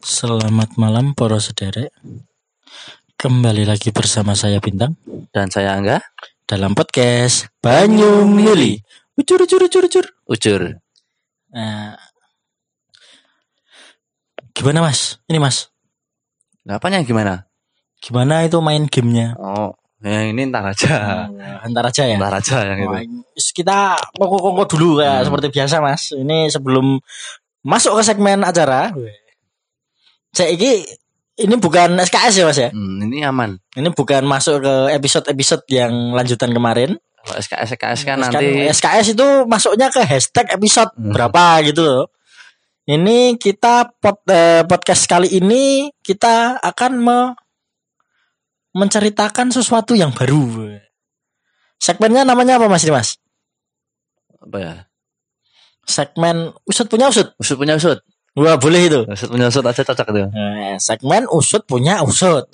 Selamat malam para sederek. Kembali lagi bersama saya Bintang Dan saya Angga dalam podcast Banyu Mili. Ucur ucur ucur ucur. Ucur Nah, gimana Mas? Ini Mas, Nah, apanya gimana? gimana itu main gamenya? Oh yang ini ntar aja Nah, Antar aja ya. Ntar aja yang itu Wah, kita kongko-kongko dulu ya Hmm. seperti biasa Mas. Ini sebelum masuk ke segmen acara. Saya ini ini bukan SKS ya Mas ya. hmm, Ini aman Ini bukan masuk ke episode-episode yang lanjutan kemarin. Kalau SKS SKS kan Kan nanti SKS itu masuknya ke hashtag episode Hmm. berapa gitu loh. Ini kita pod, eh, podcast kali ini kita akan me- menceritakan sesuatu yang baru. Segmennya namanya apa Mas Dimas? Apa ya Segmen usut punya usut. Usut punya usut Wah boleh itu. Usut punya usut aja cocok itu Eh, segmen usut punya usut.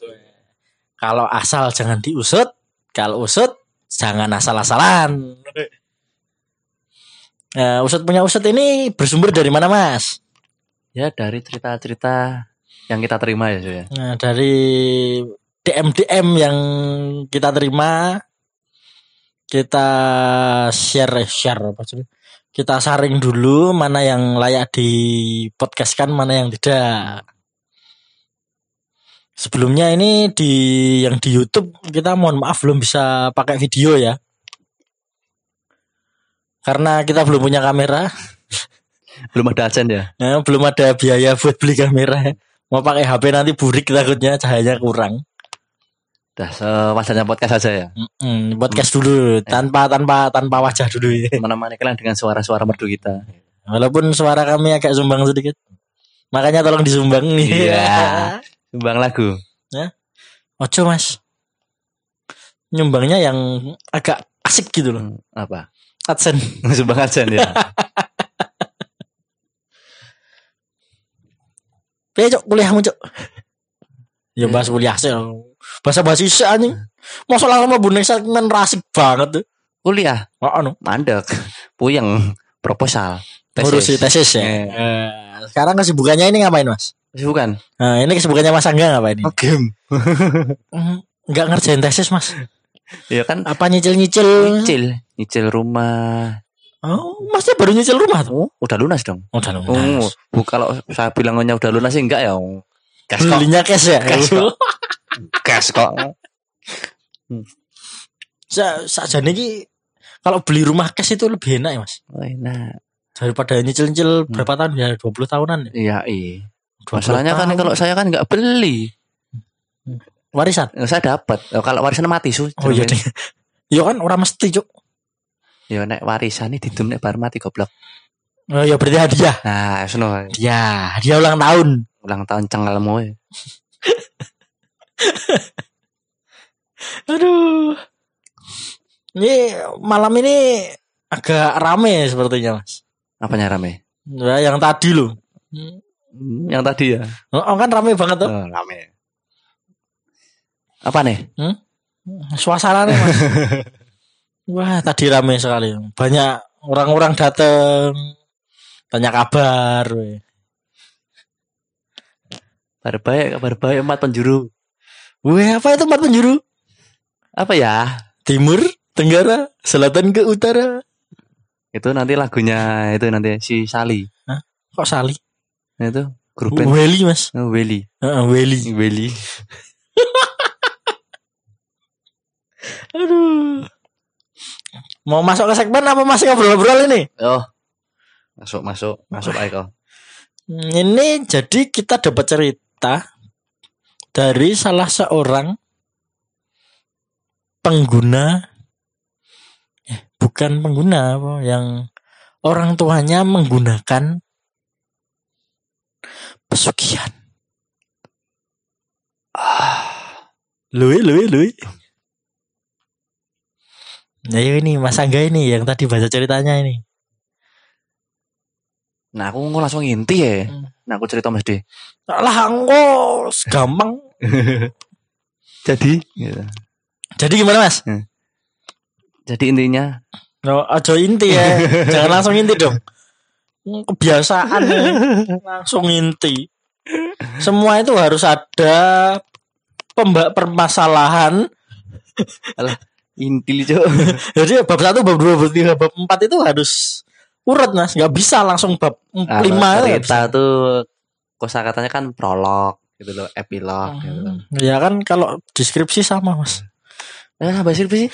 Kalau asal jangan diusut, kalau usut jangan asal-asalan. Eh, usut punya usut ini bersumber dari mana mas? Ya dari cerita-cerita Yang kita terima ya ya Nah, dari DM DM yang kita terima, kita share eh, share apa sih? Kita saring dulu mana yang layak di podcastkan, mana yang tidak. Sebelumnya ini di yang di YouTube kita mohon maaf belum bisa pakai video ya. Karena kita belum punya kamera, Belum ada asen ya ya, belum ada biaya buat beli kamera. Mau pakai HP nanti burik takutnya cahayanya kurang. Udah sewajarnya podcast aja ya Mm, podcast dulu tanpa tanpa tanpa wajah dulu ya. Menemani kalian dengan suara-suara merdu kita Walaupun suara kami agak sumbang sedikit. Makanya tolong disumbang nih. Iya. Sumbang lagu Ojo mas. Nyumbangnya yang agak asik gitu loh. Hmm, Apa Adsen. Sumbang asen ya Piye cok kuliahmu cok? Ya bahas kuliah sih. Bahasa bahasa sih anjing. Masalah sama bunek segmen rasik banget tuh. Kuliah Oh, anu. Mandek Puyeng Proposal Ngurusi tesis ya. Eh. Eh, sekarang kesibukannya ini ngapain mas? Bukan Nah, ini kesibukannya mas Angga ngapain ini? game Hmm, Nggak ngerjain tesis mas. Ya kan Apa nyicil-nyicil? nyicil nyicil rumah Oh, masnya baru nyicil rumah tuh? oh udah lunas dong Udah oh lunas. bu, kalau saya bilangnya udah lunas sih enggak ya gas Belinya cash ya? Cash. gas kok Sa sajane iki kalau beli rumah cash itu lebih enak ya, Mas. oh, enak Daripada nyicil-nyicil berapa tahun ya? 20 tahunan ya. iya iya 20 masalahnya kan tahun. kalau saya kan nggak beli warisan. Ya, saya dapat Oh, kalau warisan mati su Oh iya deh. Ya kan orang mesti, Cuk. ya nek warisan ini didum nek bar mati goblok Oh ya berarti hadiah. nah seno Ya, hadiah ulang tahun. ulang tahun cengalmu ya. Aduh. Ini malam ini agak rame sepertinya, Mas. apanya rame Ya, yang tadi loh. Hmm, yang tadi ya Oh, kan rame banget tuh. oh, rame apa nih Suasananya, Mas. Wah, tadi rame sekali. Banyak orang-orang datang. Tanya kabar. weh. kabar baik kabar baik empat penjuru apa itu empat penjuru? apa ya Timur, Tenggara, Selatan ke Utara. itu nanti lagunya itu nanti si Sali Kok Sali? Nah, itu grup band Weli, Mas. oh, Welly Heeh, Weli. Welly Aduh. Mau masuk ke segmen apa masih ngobrol-ngobrol ini? oh masuk masuk masuk Aiko Hmm, Ini jadi kita dapat cerita dari salah seorang pengguna eh bukan pengguna apa yang orang tuanya menggunakan pesugihan. Ah, lui lui lui. Nah ini Mas Angga ini yang tadi baca ceritanya ini. nah aku langsung inti ya Hmm. nah aku cerita mas D Lah engko gampang. jadi gitu. Jadi gimana Mas? jadi intinya No, aja inti ya. Jangan langsung inti dong. Hmm, Kebiasaan ya. langsung inti. semua itu harus ada pemba permasalahan. Intil cok. Jadi bab satu, bab dua, bab tiga, bab empat itu harus urut mas, nggak bisa langsung bab lima. cerita tuh kosakatanya kan prolog gitu loh, epilog gitu. loh. bisa. Ya kan kalau deskripsi sama mas. Eh, apa sih sih?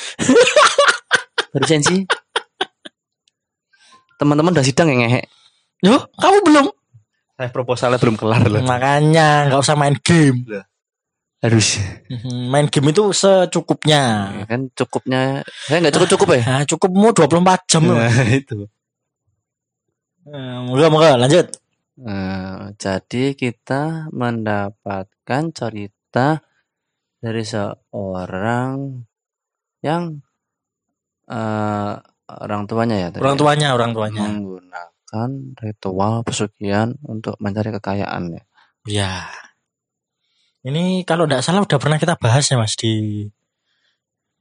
Baru sensi. Teman-teman udah sidang ya ngehe. Yo, kamu belum? Saya proposalnya belum kelar loh. Makanya nggak usah main game. Harus. Mhm, Main game itu secukupnya. Ya kan cukupnya. Saya nggak cukup-cukup ya. Nah, cukupmu 24 jam loh. Nah, itu. Eh, Moga moga lanjut. Eh, jadi kita mendapatkan cerita dari seorang yang eh orang tuanya ya. tadi Orang ya, tuanya, orang tuanya. menggunakan ritual pesugihan untuk mencari kekayaan ya. Ya. Ini kalau tidak salah udah pernah kita bahas ya Mas di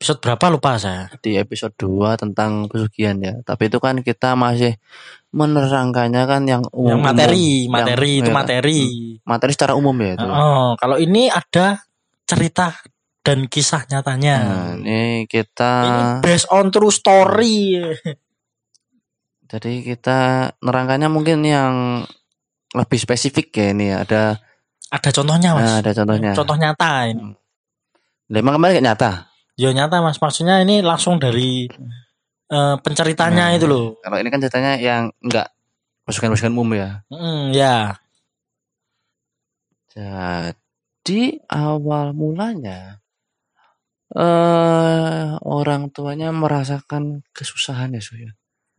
episode berapa lupa saya. Di episode 2 tentang pesugihan ya. Tapi itu kan kita masih menerangkannya kan yang umum. Yang materi, materi Yang- itu ya, materi. materi secara umum ya itu. Oh, kalau ini ada cerita dan kisah nyatanya. Nah, ini kita Ini based on true story. jadi kita nerangkannya mungkin yang lebih spesifik ya ini ya. Ada Ada contohnya Mas. nah, ada contohnya. Contoh nyata ini. Lah, Emang kemarin kayak nyata. Ya nyata Mas. Maksudnya ini langsung dari eh, penceritanya Nah. itu loh. Kalau ini kan ceritanya yang enggak pesugihan-pesugihan umum ya. Mm, ya. Jadi awal mulanya eh orang tuanya merasakan kesusahan ya Suya.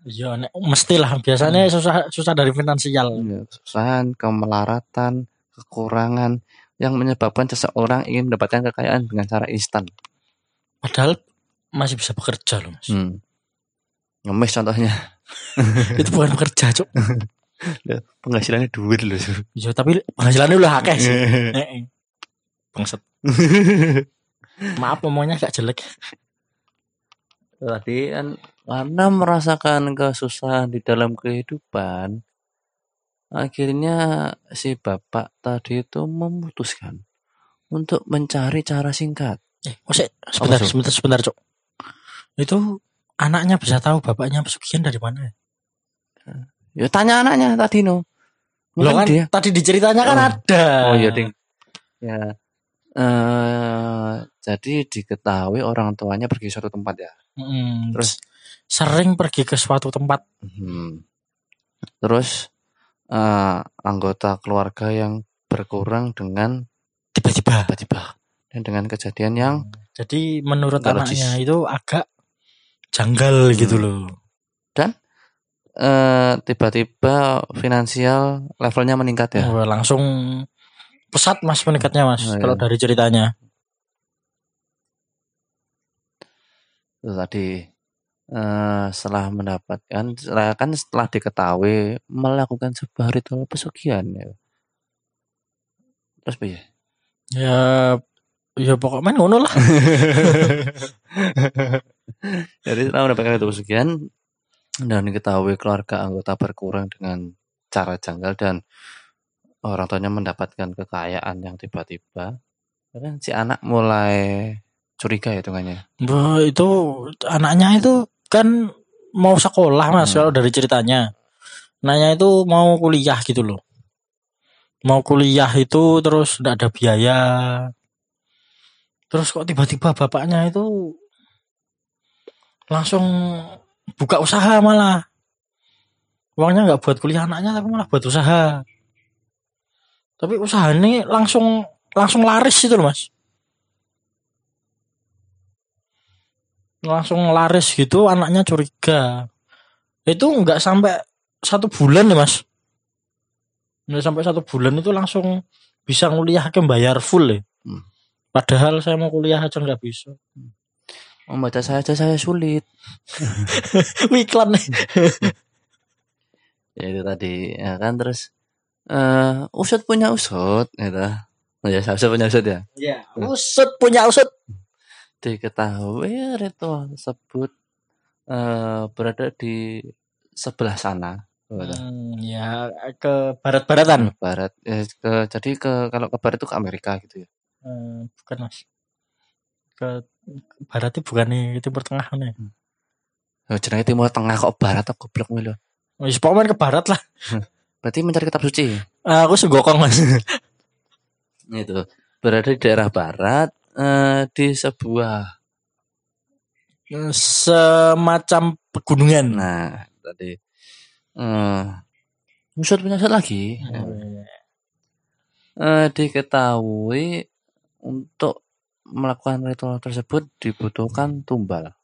Ya, nek- mestilah biasanya susah susah dari finansial. Ya, kesusahan, kemelaratan, kekurangan yang menyebabkan seseorang ingin mendapatkan kekayaan dengan cara instan. Padahal masih bisa bekerja loh, Mas. Hmm. Ngemis contohnya. Itu bukan bekerja, Cuk. Penghasilannya duit loh. Ya, tapi penghasilannya udah akeh sih. Heeh. Bangset. Maaf ngomongnya agak jelek. Tadi kan karena merasakan kesusahan di dalam kehidupan, akhirnya si bapak tadi itu memutuskan untuk mencari cara singkat. Eh, Mas, sebentar, Cuk? sebentar, sebentar, Cuk. Itu anaknya bisa tahu bapaknya pesugihan dari mana? Ya tanya anaknya tadi no. Mungkin kan dia. tadi di ceritanya kan Oh. ada. Oh iya ding. Ya. eh jadi diketahui orang tuanya pergi suatu tempat ya. Mm, Terus? sering pergi ke suatu tempat. Hmm. Terus eh anggota keluarga yang berkurang dengan Tiba-tiba. tiba-tiba dan dengan kejadian yang Jadi menurut anaknya itu agak janggal Hmm. gitu loh. eh tiba-tiba finansial levelnya meningkat ya. Wah, langsung pesat mas meningkatnya mas. Oh, iya. Kalau dari ceritanya. Itu tadi eh setelah mendapatkan setelah kan setelah diketahui melakukan sebuah ritual pesugihan ya. Terus piye? Ya, ya pokoknya main ngono lah. Jadi setelah mendapatkan ritual pesugihan dan diketahui keluarga anggota berkurang dengan cara janggal dan orang tuanya mendapatkan kekayaan yang tiba-tiba, ya kan si anak mulai curiga ya hitungannya. Wah, itu anaknya itu kan mau sekolah mas Hmm. kalau dari ceritanya. Nanya itu mau kuliah gitu loh. Mau kuliah itu terus tidak ada biaya. Terus kok tiba-tiba bapaknya itu langsung buka usaha malah. Uangnya nggak buat kuliah anaknya tapi malah buat usaha. Tapi usaha ini langsung langsung laris itu loh mas. Langsung laris gitu anaknya curiga. Itu nggak sampai satu bulan ya mas. Nggak sampai satu bulan itu langsung bisa kuliah ke bayar full ya. Hmm. Padahal saya mau kuliah aja nggak bisa. Membaca saya aja saya sulit. Iklan nih. Ya itu tadi ya kan terus eh usut punya usut gitu. Oh ya, usut punya usut ya. Ya, usut punya usut. Diketahui ritual tersebut eh berada di sebelah sana Betul. Hmm, ya ke barat-baratan. Barat eh, ke jadi ke kalau ke barat itu ke Amerika gitu ya. Eh, bukan mas. Ke barat itu bukan nih timur tengah nih. Oh, jenenge timur tengah kok barat apa goblok lho. Wis pokoknya ke barat lah. Berarti mencari kitab suci. Ah, aku segokong mas. Itu berada di daerah barat eh, di sebuah Semacam pegunungan. nah tadi eh usut penyusut lagi. Hmm. Eh, diketahui untuk melakukan ritual tersebut dibutuhkan tumbal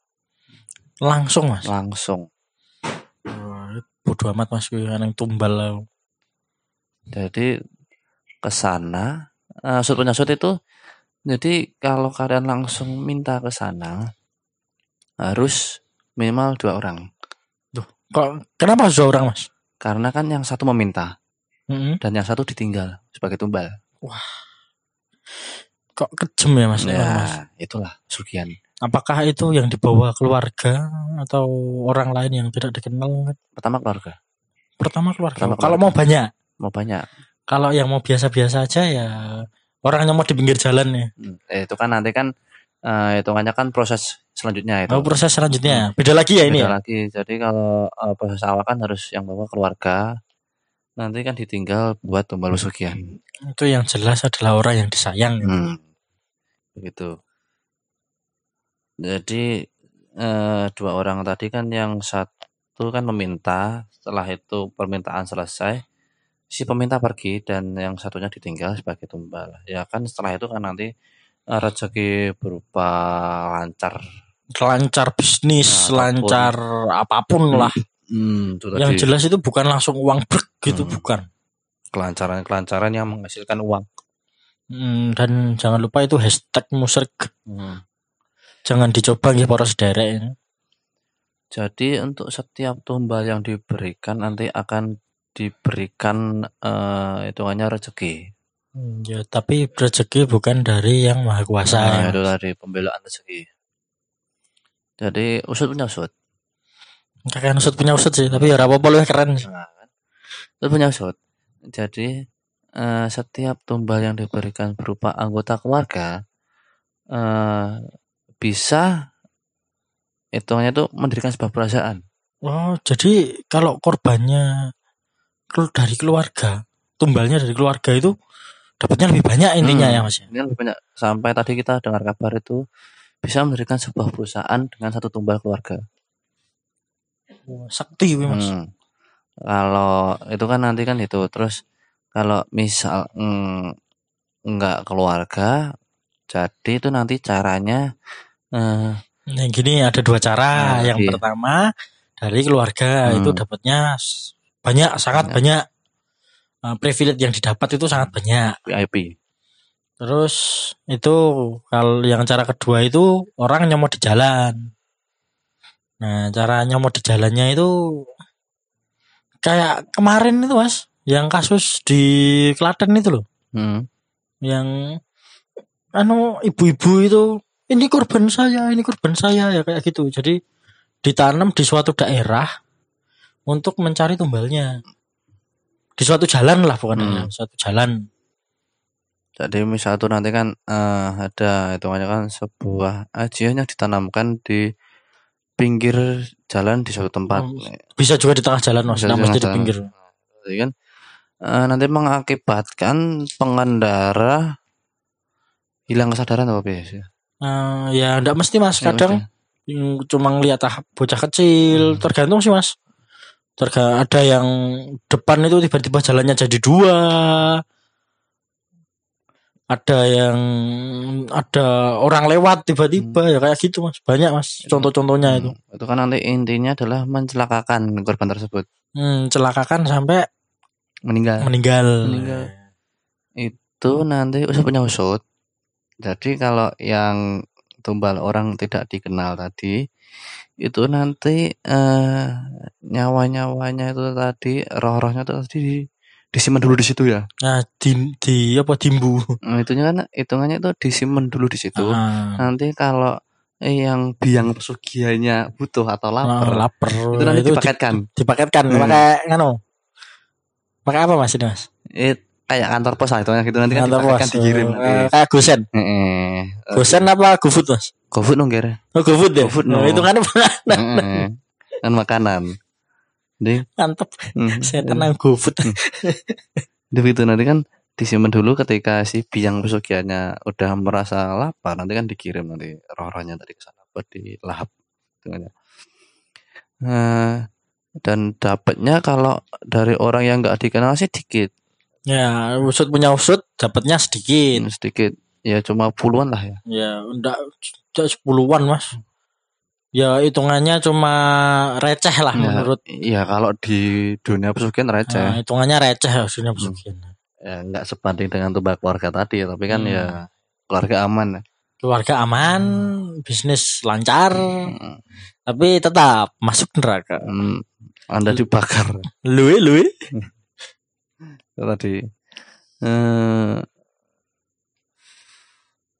Langsung mas. langsung. Wah, Bodoh amat mas yang tumbal lah. Jadi ke sana usut penyusut itu jadi kalau kalian langsung minta ke sana harus minimal dua orang Kok kenapa harus dua orang mas? karena kan yang satu meminta Mm-mm. dan yang satu ditinggal sebagai tumbal. Kok kejem ya mas? Ya, mas? itulah sugihan. Apakah itu yang dibawa keluarga atau orang lain yang tidak dikenal? Pertama keluarga, Pertama keluarga. Pertama Kalau keluarga. mau banyak. mau banyak. Kalau yang mau biasa-biasa aja ya orang yang mau di pinggir jalan ya. Eh, itu kan nanti kan eh, hitungannya kan proses selanjutnya itu. Oh, proses selanjutnya. Beda lagi ya ini Beda ya. lagi. Jadi kalau eh, proses awal kan harus yang bawa keluarga. Nanti kan ditinggal buat tumbal pesugihan. Itu yang jelas adalah orang yang disayang. Hmm. Begitu. Jadi eh, dua orang tadi kan yang satu kan meminta, setelah itu permintaan selesai, si peminta pergi dan yang satunya ditinggal sebagai tumbal. Ya kan setelah itu kan nanti eh, rezeki berupa lancar. Lancar bisnis, Nah, lancar apa pun lah. Hmm, itu tadi Yang jelas itu bukan langsung uang brek gitu, Hmm. bukan. kelancaran-kelancaran yang menghasilkan uang. Hmm, dan jangan lupa itu hashtag musrik. Hmm. Jangan dicoba nggih para sederek. Jadi untuk setiap tumbal yang diberikan nanti akan diberikan eh, hitungannya rezeki. Hmm, Ya, tapi rezeki bukan dari yang maha kuasa. Nah, ya. itu tadi pembelaan rezeki. Jadi usut punya usut. Kakek usut punya usut sih, tapi ya ora apa-apa luwih keren. Nah, kan? Usut punya usut. Jadi eh, setiap tumbal yang diberikan berupa anggota keluarga eh, bisa hitungannya itu mendirikan sebuah perasaan. Oh, jadi kalau korbannya dari keluarga, tumbalnya dari keluarga itu dapatnya lebih banyak intinya Hmm. ya Mas ya. Ini lebih banyak sampai tadi kita dengar kabar itu bisa mendirikan sebuah perusahaan dengan satu tumbal keluarga. Oh, Sakti kuwi Mas. Hmm. Kalau itu kan nanti kan itu terus kalau misal mm, nggak keluarga, jadi itu nanti caranya eh, Nah, gini ada dua cara. Nah, yang iya. pertama dari keluarga Hmm. itu dapatnya banyak, sangat banyak. Eh, privilege yang didapat itu sangat banyak. VIP. Terus itu kalau yang cara kedua itu orang nyomot di jalan. Nah, cara nyomot di jalannya itu kayak kemarin itu Mas, yang kasus di Klaten itu loh, Hmm. yang anu ibu-ibu itu ini korban saya, ini korban saya ya kayak gitu. Jadi ditanam di suatu daerah untuk mencari tumbalnya. Di suatu jalan lah bukan Hmm. hanya suatu jalan. Jadi misal tuh nanti kan eh, ada hitungannya kan sebuah ajian yang ditanamkan di pinggir jalan di suatu tempat. Hmm, Bisa juga di tengah jalan di mesti di pinggir. Jadi kan eh, nanti mengakibatkan pengendara hilang kesadaran apa biasa? Eh, ya enggak mesti mas. Ya, kadang yang cuma ngeliat ah, bocah kecil Hmm. tergantung sih mas. Terga ada yang depan itu tiba-tiba jalannya jadi dua. Ada yang ada orang lewat tiba-tiba ya kayak gitu mas. Banyak mas contoh-contohnya itu. Hmm, Itu kan nanti intinya adalah mencelakakan korban tersebut. Hmm, celakakan sampai meninggal. meninggal Meninggal. Itu nanti usut punya usut. Jadi kalau yang tumbal orang tidak dikenal tadi itu nanti eh, nyawa-nyawanya itu tadi roh-rohnya itu tadi di- disimpan dulu di situ ya. nah di, di apa dimbu Nah, itunya kan hitungannya itu disimpan dulu di situ. Ah, Nanti kalau eh, yang biang pesugihannya butuh atau lapar Ah, lapar. itu nanti di- dipaketkan dipaketkan Hmm. pakai ngano. Pakai apa Mas ini Mas? eh, kayak kantor pos lah itu gitu nanti kan Kantor pos. dikirim Eh, nanti kayak Gosen. Heeh. Gosen apa GoFood Mas? GoFood dong kira Oh GoFood ya? GoFood, no. itu kan makanan. Heeh. kan makanan jadi Mantep. hmm, Saya tenang GoFood. jadi begitu nanti kan disimpan dulu ketika si biang pesugihannya udah merasa lapar nanti kan dikirim nanti roh-rohnya tadi ke sana buat dilahap Gitu. Nah, dan dapatnya kalau dari orang yang nggak dikenal sih dikit Ya, usut punya usut, dapatnya sedikit. sedikit ya cuma puluhan lah ya Ya, enggak enggak sepuluhan mas. Ya hitungannya cuma receh lah Ya, menurut. Iya kalau di dunia pesugihan receh Nah, hitungannya receh harusnya pesugihan. ya nggak sebanding dengan tumbal keluarga tadi tapi kan Hmm. ya keluarga aman Keluarga aman, bisnis lancar, Hmm, tapi tetap masuk neraka. hmm, anda dibakar lui. Itu tadi eh,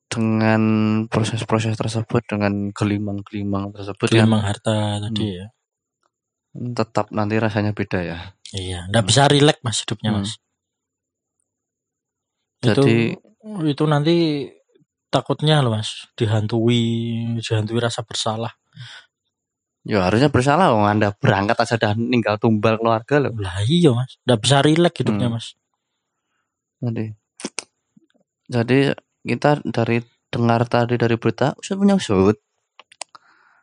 dengan proses-proses tersebut dengan gelimang-gelimang tersebut kan Memang harta tadi ya. tetap nanti rasanya beda ya Iya, enggak bisa rileks mas hidupnya Hmm. mas. Itu Jadi- itu nanti takutnya loh mas, dihantui, dihantui rasa bersalah. Ya harusnya bersalah oh, anda berangkat aja dan ninggal tumbal keluarga loh Lah iya mas, enggak bisa rileks hidupnya Hmm. mas. Jadi, jadi kita dari dengar tadi dari berita usut punya usut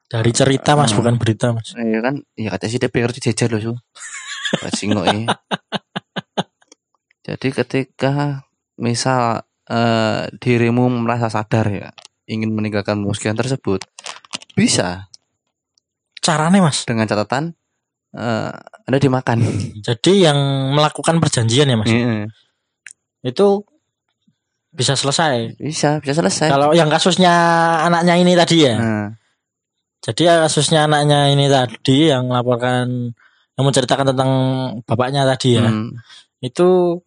Dari cerita mas, Hmm. bukan berita mas. Iya kan, iya kata si DPR dijejer loh su. Singok ini. Jadi ketika misal eh, dirimu merasa sadar ya ingin meninggalkan pesugihan tersebut, bisa Caranya mas, dengan catatan eh, anda dimakan. jadi yang melakukan perjanjian ya mas, Iya, itu bisa selesai. bisa, bisa selesai. Kalau yang kasusnya anaknya ini tadi ya, Nah, jadi ya kasusnya anaknya ini tadi yang melaporkan, yang menceritakan tentang bapaknya tadi ya, hmm, itu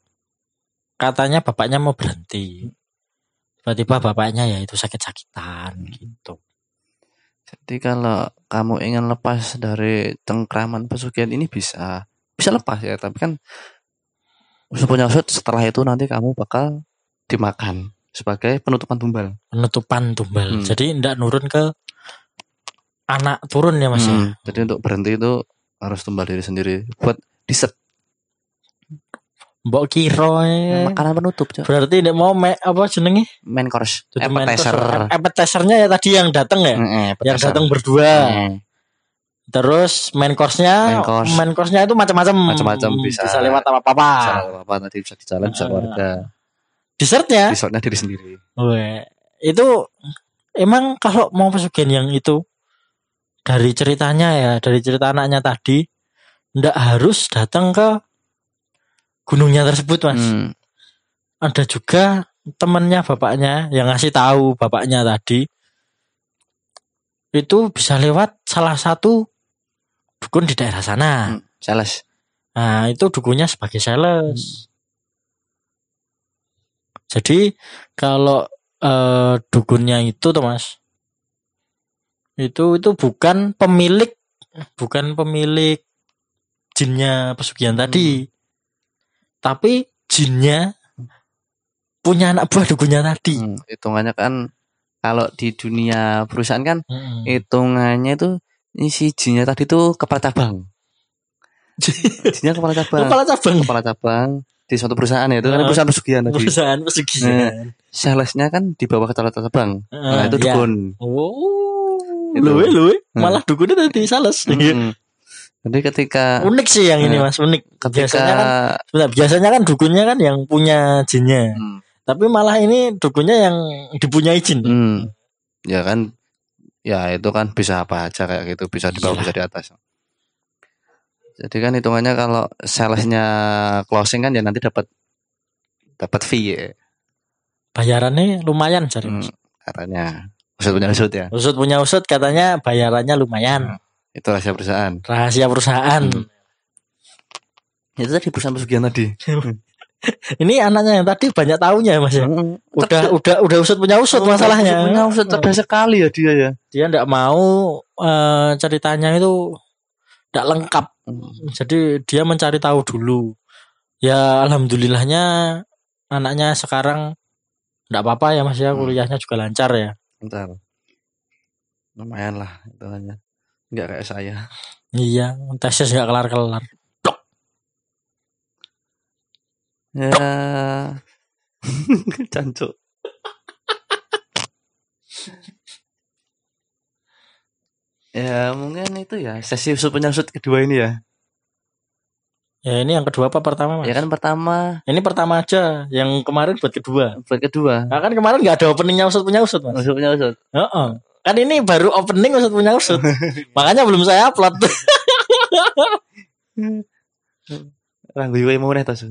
katanya bapaknya mau berhenti. Tiba-tiba bapaknya ya itu sakit-sakitan gitu. Jadi kalau kamu ingin lepas dari cengkraman pesugihan ini bisa, bisa lepas ya. Tapi kan punya usut setelah itu nanti kamu bakal dimakan sebagai penutupan tumbal. Penutupan tumbal. Hmm. Jadi ndak nurun ke anak turun ya mas ya. Hmm, Jadi untuk berhenti itu harus tumbal diri sendiri buat diset Mbok kira eh, makanan penutup Cok. berarti ndak mau me, apa jenenge? main course appetizer. Appetizernya ya tadi yang datang ya. Heeh, yang datang berdua. Heeh. Terus main course-nya, Main course. main course-nya itu macam-macam. Macam-macam, bisa. lewat apa-apa. Bisa apa tadi bisa di jalan bisa Ah. keluarga Dessertnya, Resortnya diri sendiri weh, itu emang kalau mau pesugihan yang itu dari ceritanya ya, dari cerita anaknya tadi, ndak harus datang ke gunungnya tersebut, Mas. Hmm, Ada juga temannya bapaknya yang ngasih tahu bapaknya tadi itu bisa lewat salah satu dukun di daerah sana. hmm, sales Nah, itu dukunnya sebagai sales. Jadi kalau eh, dukunnya itu tuh Mas, itu itu bukan pemilik bukan pemilik jinnya pesugihan tadi. Tapi jinnya punya anak buah dukunnya tadi. Hmm, hitungannya kan kalau di dunia perusahaan kan Mm-mm. hitungannya itu isi jinnya tadi tuh kepala cabang jinnya kepala cabang Kepala cabang kepala cabang di suatu perusahaan ya itu kan Ah. perusahaan pesugihan tadi perusahaan pesugihan. salesnya kan di bawah kepala cabang nah Ah, itu ya. dukun Oh, Itu. luwe luwe, Hmm. malah dukunnya tadi sales. Mm-mm. jadi ketika unik sih yang ini Nah, mas unik. ketika biasanya kan sebentar, biasanya kan dukunnya kan yang punya jinnya. Hmm, tapi malah ini dukunnya yang dipunyai jin. Hmm, ya kan ya itu kan bisa apa aja kayak gitu bisa di bawah Iya. bisa di atas. Jadi kan hitungannya kalau salesnya closing kan ya nanti dapat dapat fee ya. Bayarannya lumayan cari. Hmm, katanya. Usut punya usut ya? Usut punya usut katanya bayarannya lumayan itu rahasia perusahaan rahasia perusahaan Hmm. itu tadi perusahaan pesugihan tadi Ini anaknya yang tadi banyak tahunya ya Mas ya. Mm, Udah udah udah usut punya usut masalahnya. Punya usut cerdas sekali ya dia ya. Dia ndak mau eh, ceritanya itu ndak lengkap. Mm. Jadi dia mencari tahu dulu. Ya alhamdulillahnya anaknya sekarang ndak apa-apa ya Mas ya Hmm. kuliahnya juga lancar ya. Bentar. Lumayan lah hitungannya. Enggak kayak saya. Iya, tesnya nggak kelar-kelar. Ya. Cancuk. ya mungkin itu ya sesi usut penyusut kedua ini ya. Ya ini yang kedua apa pertama Mas? Ya kan pertama, Ini pertama aja, yang kemarin buat kedua. buat kedua. Nah, kan kemarin nggak ada openingnya usut punya usut mas. Usut penyusut. Heeh. Kan ini baru opening usut punya usut. Makanya belum saya upload. Ranggu iwe mau nih tas.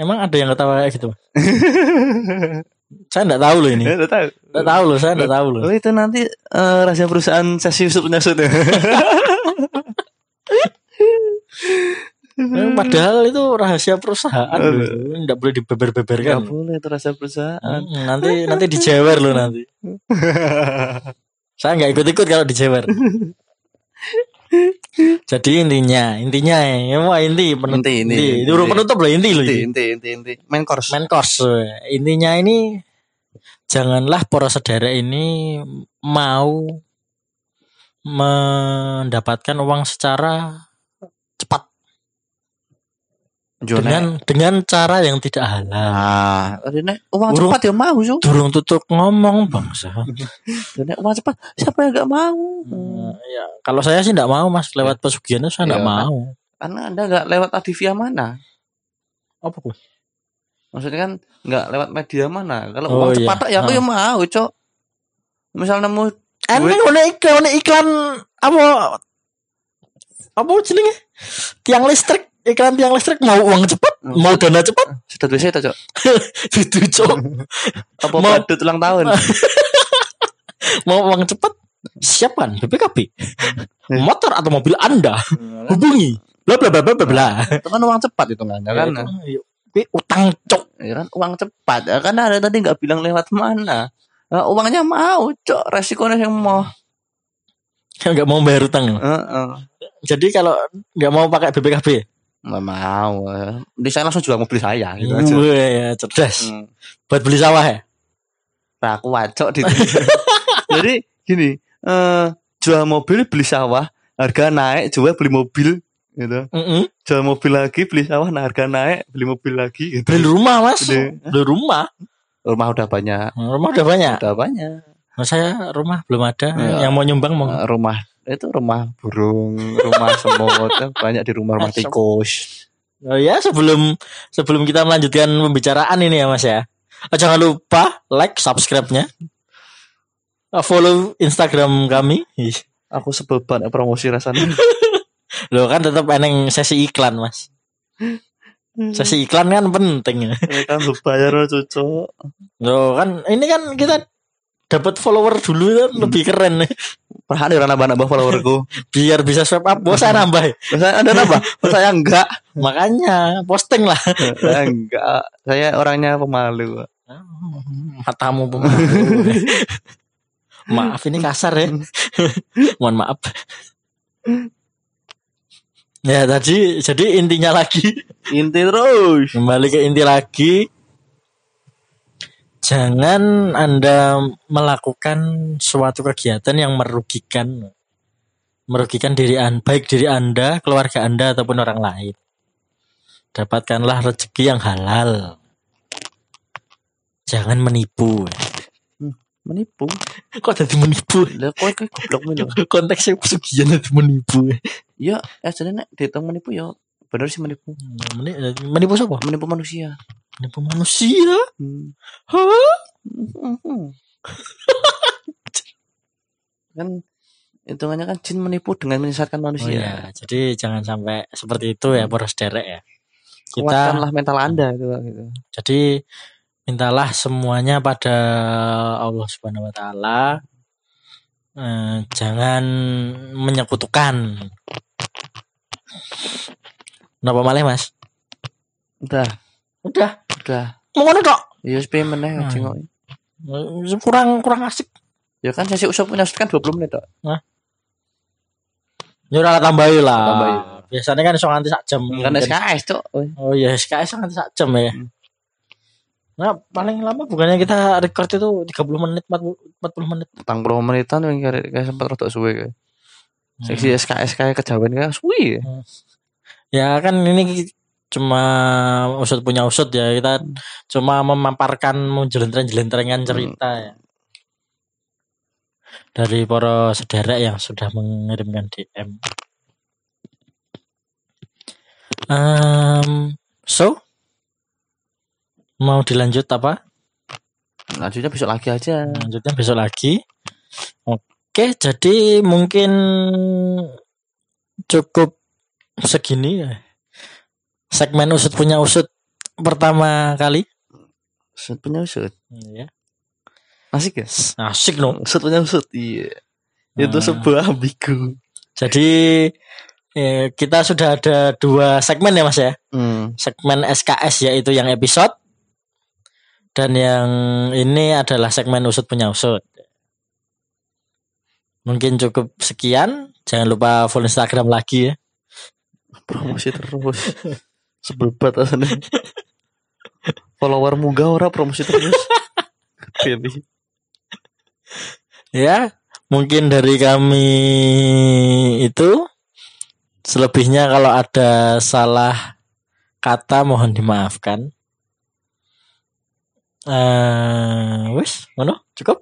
Emang ada yang ketawa kayak gitu? Saya nggak tahu loh ini. Udah tahu. Nggak tahu loh, saya nggak tahu loh. Oh itu nanti eh, rahasia perusahaan sesi usut penyusut ya. Eh, Padahal itu rahasia perusahaan loh. Nggak boleh dibeber-beberkan. Gak boleh itu rahasia perusahaan. Hmm, nanti nanti dijewer loh nanti. Saya nggak ikut-ikut kalau dijewer. Jadi intinya, intinya ya, wah inti penutup. Inti, inti, inti. Itu penutup loh inti loh. Inti, inti, inti, inti. Main course. main course intinya ini janganlah para saudara ini mau mendapatkan uang secara cepat Jone. dengan dengan cara yang tidak halal Nah, ini uang cepat ya mau, Su. durung tutup ngomong bangsa Ini uang cepat, siapa yang gak mau? Hmm, ya kalau saya sih tidak mau mas lewat pesugihan itu saya tidak Iya. mau Karena Anda gak lewat tadi via mana? apa Bu? Maksudnya kan gak lewat media mana? Kalau Oh, uang iya. cepat ya aku Ah. ya mau, Cok. Misal nemu ada iklan iklan apa apa jenenge tiang listrik iklan tiang listrik mau uang cepat Hmm. mau dana cepat sudah biasa itu, Cok. itu cok Apa Mau- badut ulang tahun? mau uang cepat siapkan BPKB Hmm. motor atau mobil anda hubungi bla bla bla bla bla bla itu kan uang cepat itu kan, ya kan? Kuwi utang cok Ya kan uang cepat. Ya, karena ada tadi nggak bilang lewat mana. Nah, uangnya mau, Cok. Resikonya yang mau. kan nggak mau bayar utang Heeh. jadi kalau nggak mau pakai BPKB Nggak mau. eh. Di sana langsung jual mobil saya gitu aja. Wah, ya, cerdas Hmm. buat beli sawah ya Nah, aku wacok di Jadi gini, eh jual mobil beli sawah, harga naik, jual beli mobil gitu. Mm-mm. Jual mobil lagi, beli sawah, nah harga naik, beli mobil lagi gitu. beli rumah mas Beli- beli rumah Rumah udah banyak, rumah udah banyak udah banyak. Nah, saya rumah belum ada Ya. yang mau nyumbang mau Eh, rumah itu rumah burung, rumah semut, eh, banyak di rumah-rumah tikus. Oh ya sebelum sebelum kita melanjutkan pembicaraan ini ya Mas ya. Oh, jangan lupa like subscribe-nya. Oh, follow Instagram kami. Aku sebel banget promosi rasanya. Loh kan tetap eneng sesi iklan Mas. Sesi iklan kan penting ya. Ini kan lu bayar cocok. Loh kan ini kan kita dapat follower dulu kan lebih keren Perhani orang nambah-nambah followerku. Biar bisa swipe up. Bos saya nambah. Saya ada nambah, saya enggak. Makanya posting lah. Saya enggak. Saya orangnya pemalu. Matamu pemalu. Maaf ini kasar ya. Mohon maaf. Ya tadi jadi intinya lagi Inti terus. kembali ke inti lagi. Jangan Anda melakukan suatu kegiatan yang merugikan merugikan diri Anda, baik diri Anda, keluarga Anda ataupun orang lain. Dapatkanlah rezeki yang halal. Jangan menipu. Menipu. Kok jadi menipu? Lah kok kok goblok mulu. Konteksnya pesugihan itu menipu. Ya, eh jadi nek dihitung menipu ya bener sih menipu. Meni- Menipu siapa? Menipu manusia. Menipu manusia. Hmm. Hah? Kan hitungannya kan jin menipu dengan menyesatkan Oh manusia. ya, jadi jangan sampai seperti itu ya, boros derek ya. Kita Kuatkanlah mental Anda gitu, gitu. jadi mintalah semuanya pada Allah Subhanahu wa taala. Eh, jangan menyekutukan. Kenapa malah Mas? Udah, Udah, udah. mau ngono tok. Ya wis piye meneh Hmm. jengok. Kurang kurang asik. Ya kan sesi usap punya kan 20 menit tok. Ya ora tambahi lah. Tambahi. Biasanya kan iso nganti sak jam. Kan SKS, Cok. Oh iya, SKS nganti sak jam ya. Hmm. Nah, paling lama bukannya kita record itu 30 menit, 40, 40 menit. 40 menitan yang kayak kayak sempat rada suwe kayak. Hmm. Seksi SKS kayak kejawen kayak suwe. Ya kan ini cuma usut punya usut ya. Kita cuma memaparkan jelentren-jelentrengan cerita ya. Dari para sederek yang sudah mengirimkan DM. Um, so, mau dilanjut apa? Lanjutnya besok lagi aja. Lanjutnya besok lagi. Oke, jadi mungkin cukup segini ya. Segmen usut punya usut pertama kali. Usut punya usut. Ya. Asik ya? Asik no. Usut punya usut. Iya. Itu Ah. sebuah ambigu. Jadi eh, kita sudah ada dua segmen ya Mas ya. Hmm. Segmen SKS yaitu yang episode dan yang ini adalah segmen usut punya usut. Mungkin cukup sekian. Jangan lupa follow Instagram lagi ya. Promosi terus. Sebel banget asane. Follower muga ora promosi terus. Pilih. Ya, mungkin dari kami itu selebihnya kalau ada salah kata mohon dimaafkan. Eh, wis, ngono, cukup?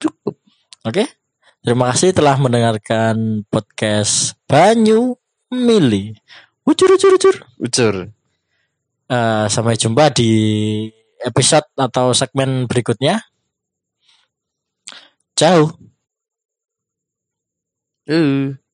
Cukup. Oke. Terima kasih telah mendengarkan podcast Banyu Mili. Ucur ucur ucur. Ucur. Eh, sampai jumpa di episode atau segmen berikutnya. Ciao. Uh.